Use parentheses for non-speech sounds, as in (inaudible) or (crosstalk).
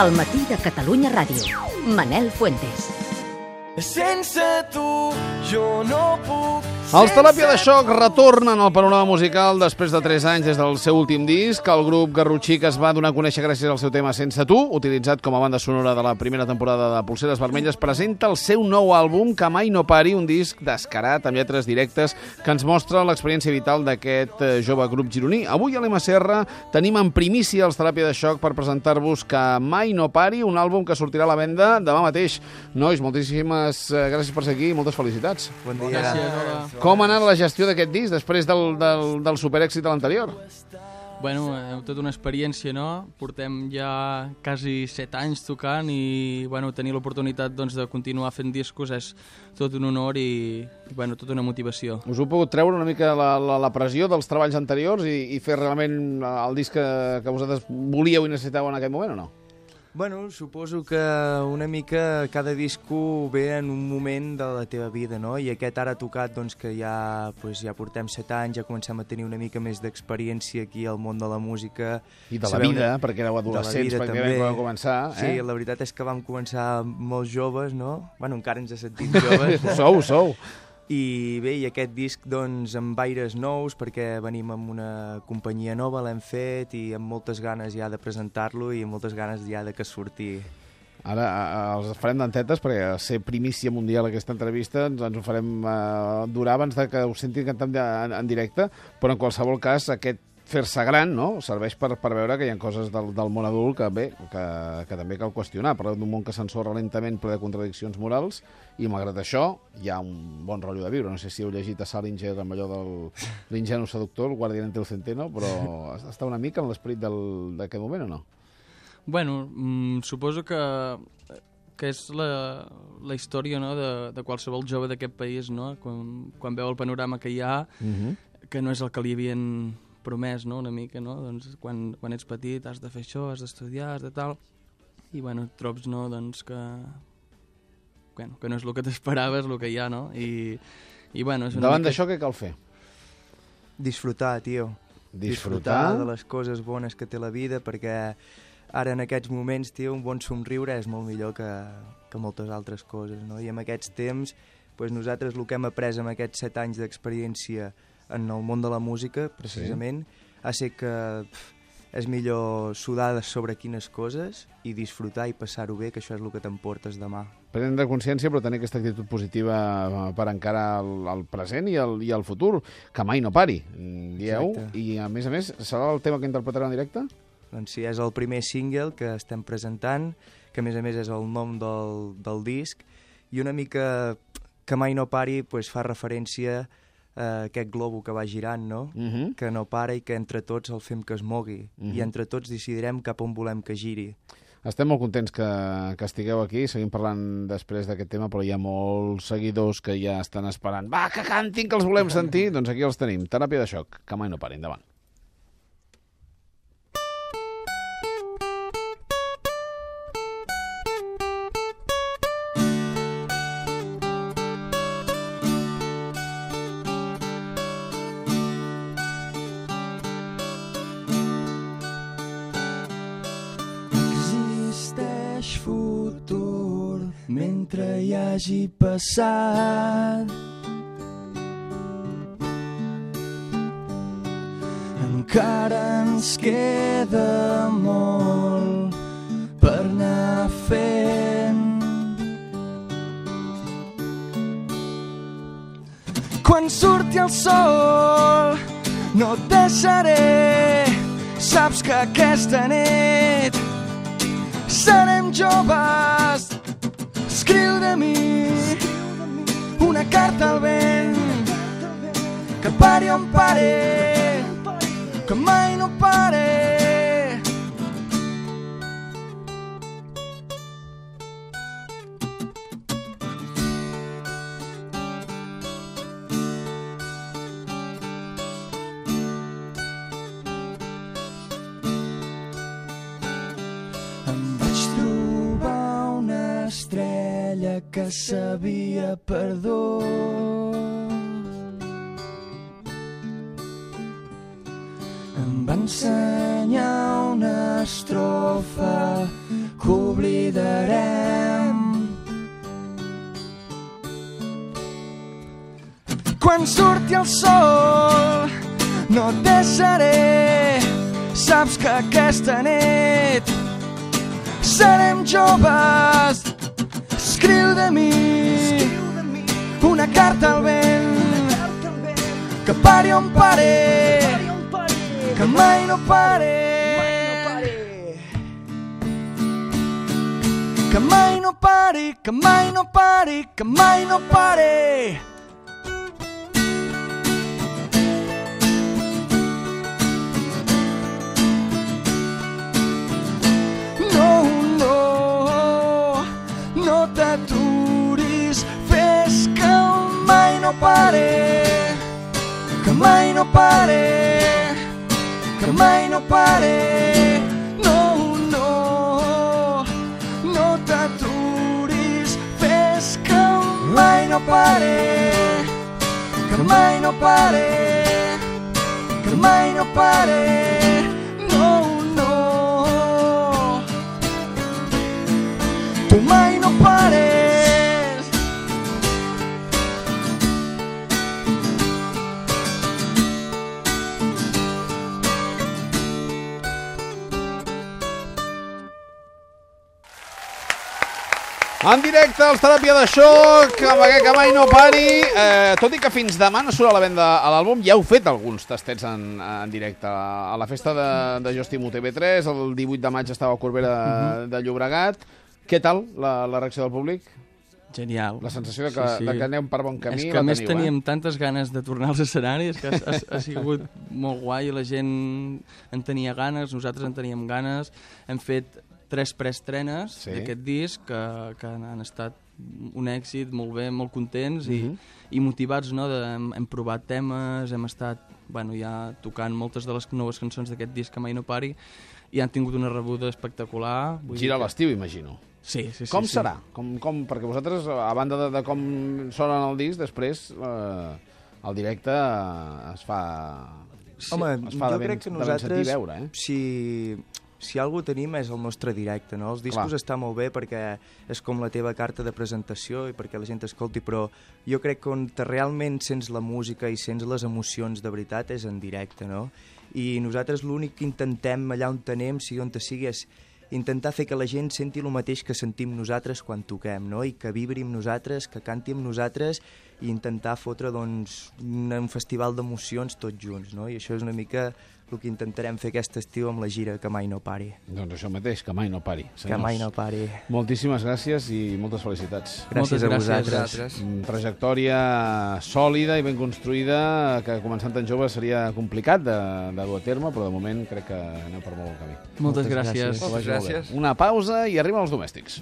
El matí de Catalunya Ràdio. Manel Fuentes. Sense tu jo no puc. Els Teràpia de Xoc retornen al panorama musical després de 3 anys des del seu últim disc. El grup Garrotxí que es va donar a conèixer gràcies al seu tema Sense tu, utilitzat com a banda sonora de la primera temporada de Pulseres Vermelles, presenta el seu nou àlbum Que mai no pari, un disc descarat amb lletres directes que ens mostra l'experiència vital d'aquest eh, jove grup gironí. Avui a l'MCR tenim en primícia els Teràpia de Xoc per presentar-vos Que mai no pari, un àlbum que sortirà a la venda demà mateix. Nois, moltíssimes eh, gràcies per ser aquí i moltes felicitats. Bon dia. Gràcies, hola. Com ha anat la gestió d'aquest disc després del, del, del superèxit de l'anterior? Bueno, eh, tota una experiència, no? Portem ja quasi set anys tocant i, bueno, tenir l'oportunitat doncs, de continuar fent discos és tot un honor i, i bueno, tota una motivació. Us heu pogut treure una mica la, la, la pressió dels treballs anteriors i, i fer realment el disc que, que vosaltres volíeu i necessitàveu en aquell moment o no? Bueno, suposo que una mica cada disco ve en un moment de la teva vida, no? I aquest ara ha tocat, doncs, que ja, pues, ja portem set anys, ja comencem a tenir una mica més d'experiència aquí al món de la música. I de la Saber vida, una- perquè éreu adolescents, vida, perquè també. vam començar. Sí, Eh? la veritat és que vam començar molt joves, no? Bueno, encara ens sentim joves. (laughs) Ho sou, ho sou. I bé, i aquest disc doncs amb aires nous perquè venim amb una companyia nova, l'hem fet i amb moltes ganes ja de presentar-lo i amb moltes ganes ja de que surti. Ara els farem d'antetes perquè ser primícia mundial aquesta entrevista ens, ens ho farem eh, durar abans de que us sentin cantant en, en directe, però en qualsevol cas aquest fer-se gran no? serveix per, per veure que hi ha coses del, del món adult que bé, que, que també cal qüestionar. Parlem d'un món que s'ensorra lentament ple de contradiccions morals i malgrat això hi ha un bon rotllo de viure. No sé si heu llegit a Salinger amb allò del l'ingenu seductor, el guardián entre el centeno, però (laughs) està una mica en l'esperit del- d'aquest moment o no? Bueno, mm, suposo que, que és la, la història no, de, de qualsevol jove d'aquest país, no? quan, quan veu el panorama que hi ha, Mm -hmm. que no és el que li havien promès, no?, una mica, no? Doncs quan, quan ets petit has de fer això, has d'estudiar, has de tal... I, bueno, et trobs, no?, doncs que... Bueno, que no és el que t'esperaves, el que hi ha, no? I, i bueno, és una Davant mica... d'això què cal fer? Disfrutar, tio. Disfrutar, de les coses bones que té la vida perquè ara en aquests moments, tio, un bon somriure és molt millor que, que moltes altres coses, no? I en aquests temps, pues, nosaltres el que hem après amb aquests set anys d'experiència en el món de la música, precisament, sí. ha ser que pf, és millor sudar sobre quines coses i disfrutar i passar-ho bé, que això és el que t'emportes demà. prendre consciència però tenir aquesta actitud positiva eh, per encarar el, el present i el, i el futur, que mai no pari, mm, dieu, Exacte. i a més a més, serà el tema que interpretarà en directe? Doncs sí, és el primer single que estem presentant, que a més a més és el nom del, del disc, i una mica que mai no pari pues, fa referència a aquest globo que va girant, no? Uh -huh. que no para i que entre tots el fem que es mogui Mhm. i entre tots decidirem cap on volem que giri. Estem molt contents que, que estigueu aquí, seguim parlant després d'aquest tema, però hi ha molts seguidors que ja estan esperant. Va, que cantin, que els volem sentir! doncs aquí els tenim, teràpia de xoc, que mai no pari, endavant. Hagi passat. Encara ens queda molt per anar fent. Quan surti el sol no et deixaré saps que aquesta nit serem joves escriu de mi una carta al vent que pari on pare que mai no pare estrella que s'havia perdut. Em va ensenyar una estrofa que oblidarem. Quan surti el sol no et deixaré Saps que aquesta nit serem joves Escriu de mi una carta al vent que pari on pare que mai no pare que mai no pari que mai no pari que mai no pare. No, pare, mai no pare. No, no, no t'aturis, fes que mai no pare, que mai no pare, que mai no pare. No, no, tu mai no pares. En directe, els Teràpia de Xoc, amb aquest que mai no pari. Eh, tot i que fins demà no surt a la venda a l'àlbum, ja heu fet alguns tastets en, en directe. A la festa de, de Jo Estimo TV3, el 18 de maig estava a Corbera de, de Llobregat. Què tal la, la reacció del públic? Genial. La sensació de que, sí, sí. de que anem per bon camí és que la a més teniu, teníem eh? tantes ganes de tornar als escenaris que ha, ha, ha sigut molt guai, la gent en tenia ganes, nosaltres en teníem ganes. Hem fet tres preestrenes Sí. sí. d'aquest disc que, que han, estat un èxit, molt bé, molt contents i, Mhm. i motivats, no? De, hem, hem provat temes, hem estat bueno, ja tocant moltes de les noves cançons d'aquest disc que mai no pari i han tingut una rebuda espectacular. Vull Gira que- l'estiu, imagino. Sí, sí, sí. Com sí. serà? Com, com, perquè vosaltres, a banda de, de com sona el disc, després eh, el directe eh, es fa... Home, es fa jo de ben, crec que nosaltres, veure, eh? si, si alguna tenim és el nostre directe, no? Els discos Clar. està molt bé perquè és com la teva carta de presentació i perquè la gent t'escolti, però jo crec que on te realment sents la música i sents les emocions de veritat és en directe, no? I nosaltres l'únic que intentem allà on tenem, sigui on te sigui, és intentar fer que la gent senti el mateix que sentim nosaltres quan toquem, no? I que vibri amb nosaltres, que canti amb nosaltres i intentar fotre, doncs, un festival d'emocions tots junts, no? I això és una mica el que intentarem fer aquest estiu amb la gira Que mai no pari. Doncs això mateix, que mai no pari. Que senyors. mai no pari. Moltíssimes gràcies i moltes felicitats. Gràcies Moltes a gràcies. vosaltres. Mm, Trajectòria sòlida i ben construïda, que començant tan jove seria complicat de, de dur a terme, però de moment crec que aneu per molt bon camí. Moltes, Moltes gràcies. gràcies. Que vagi molt bé. gràcies. Una pausa i arriben els domèstics.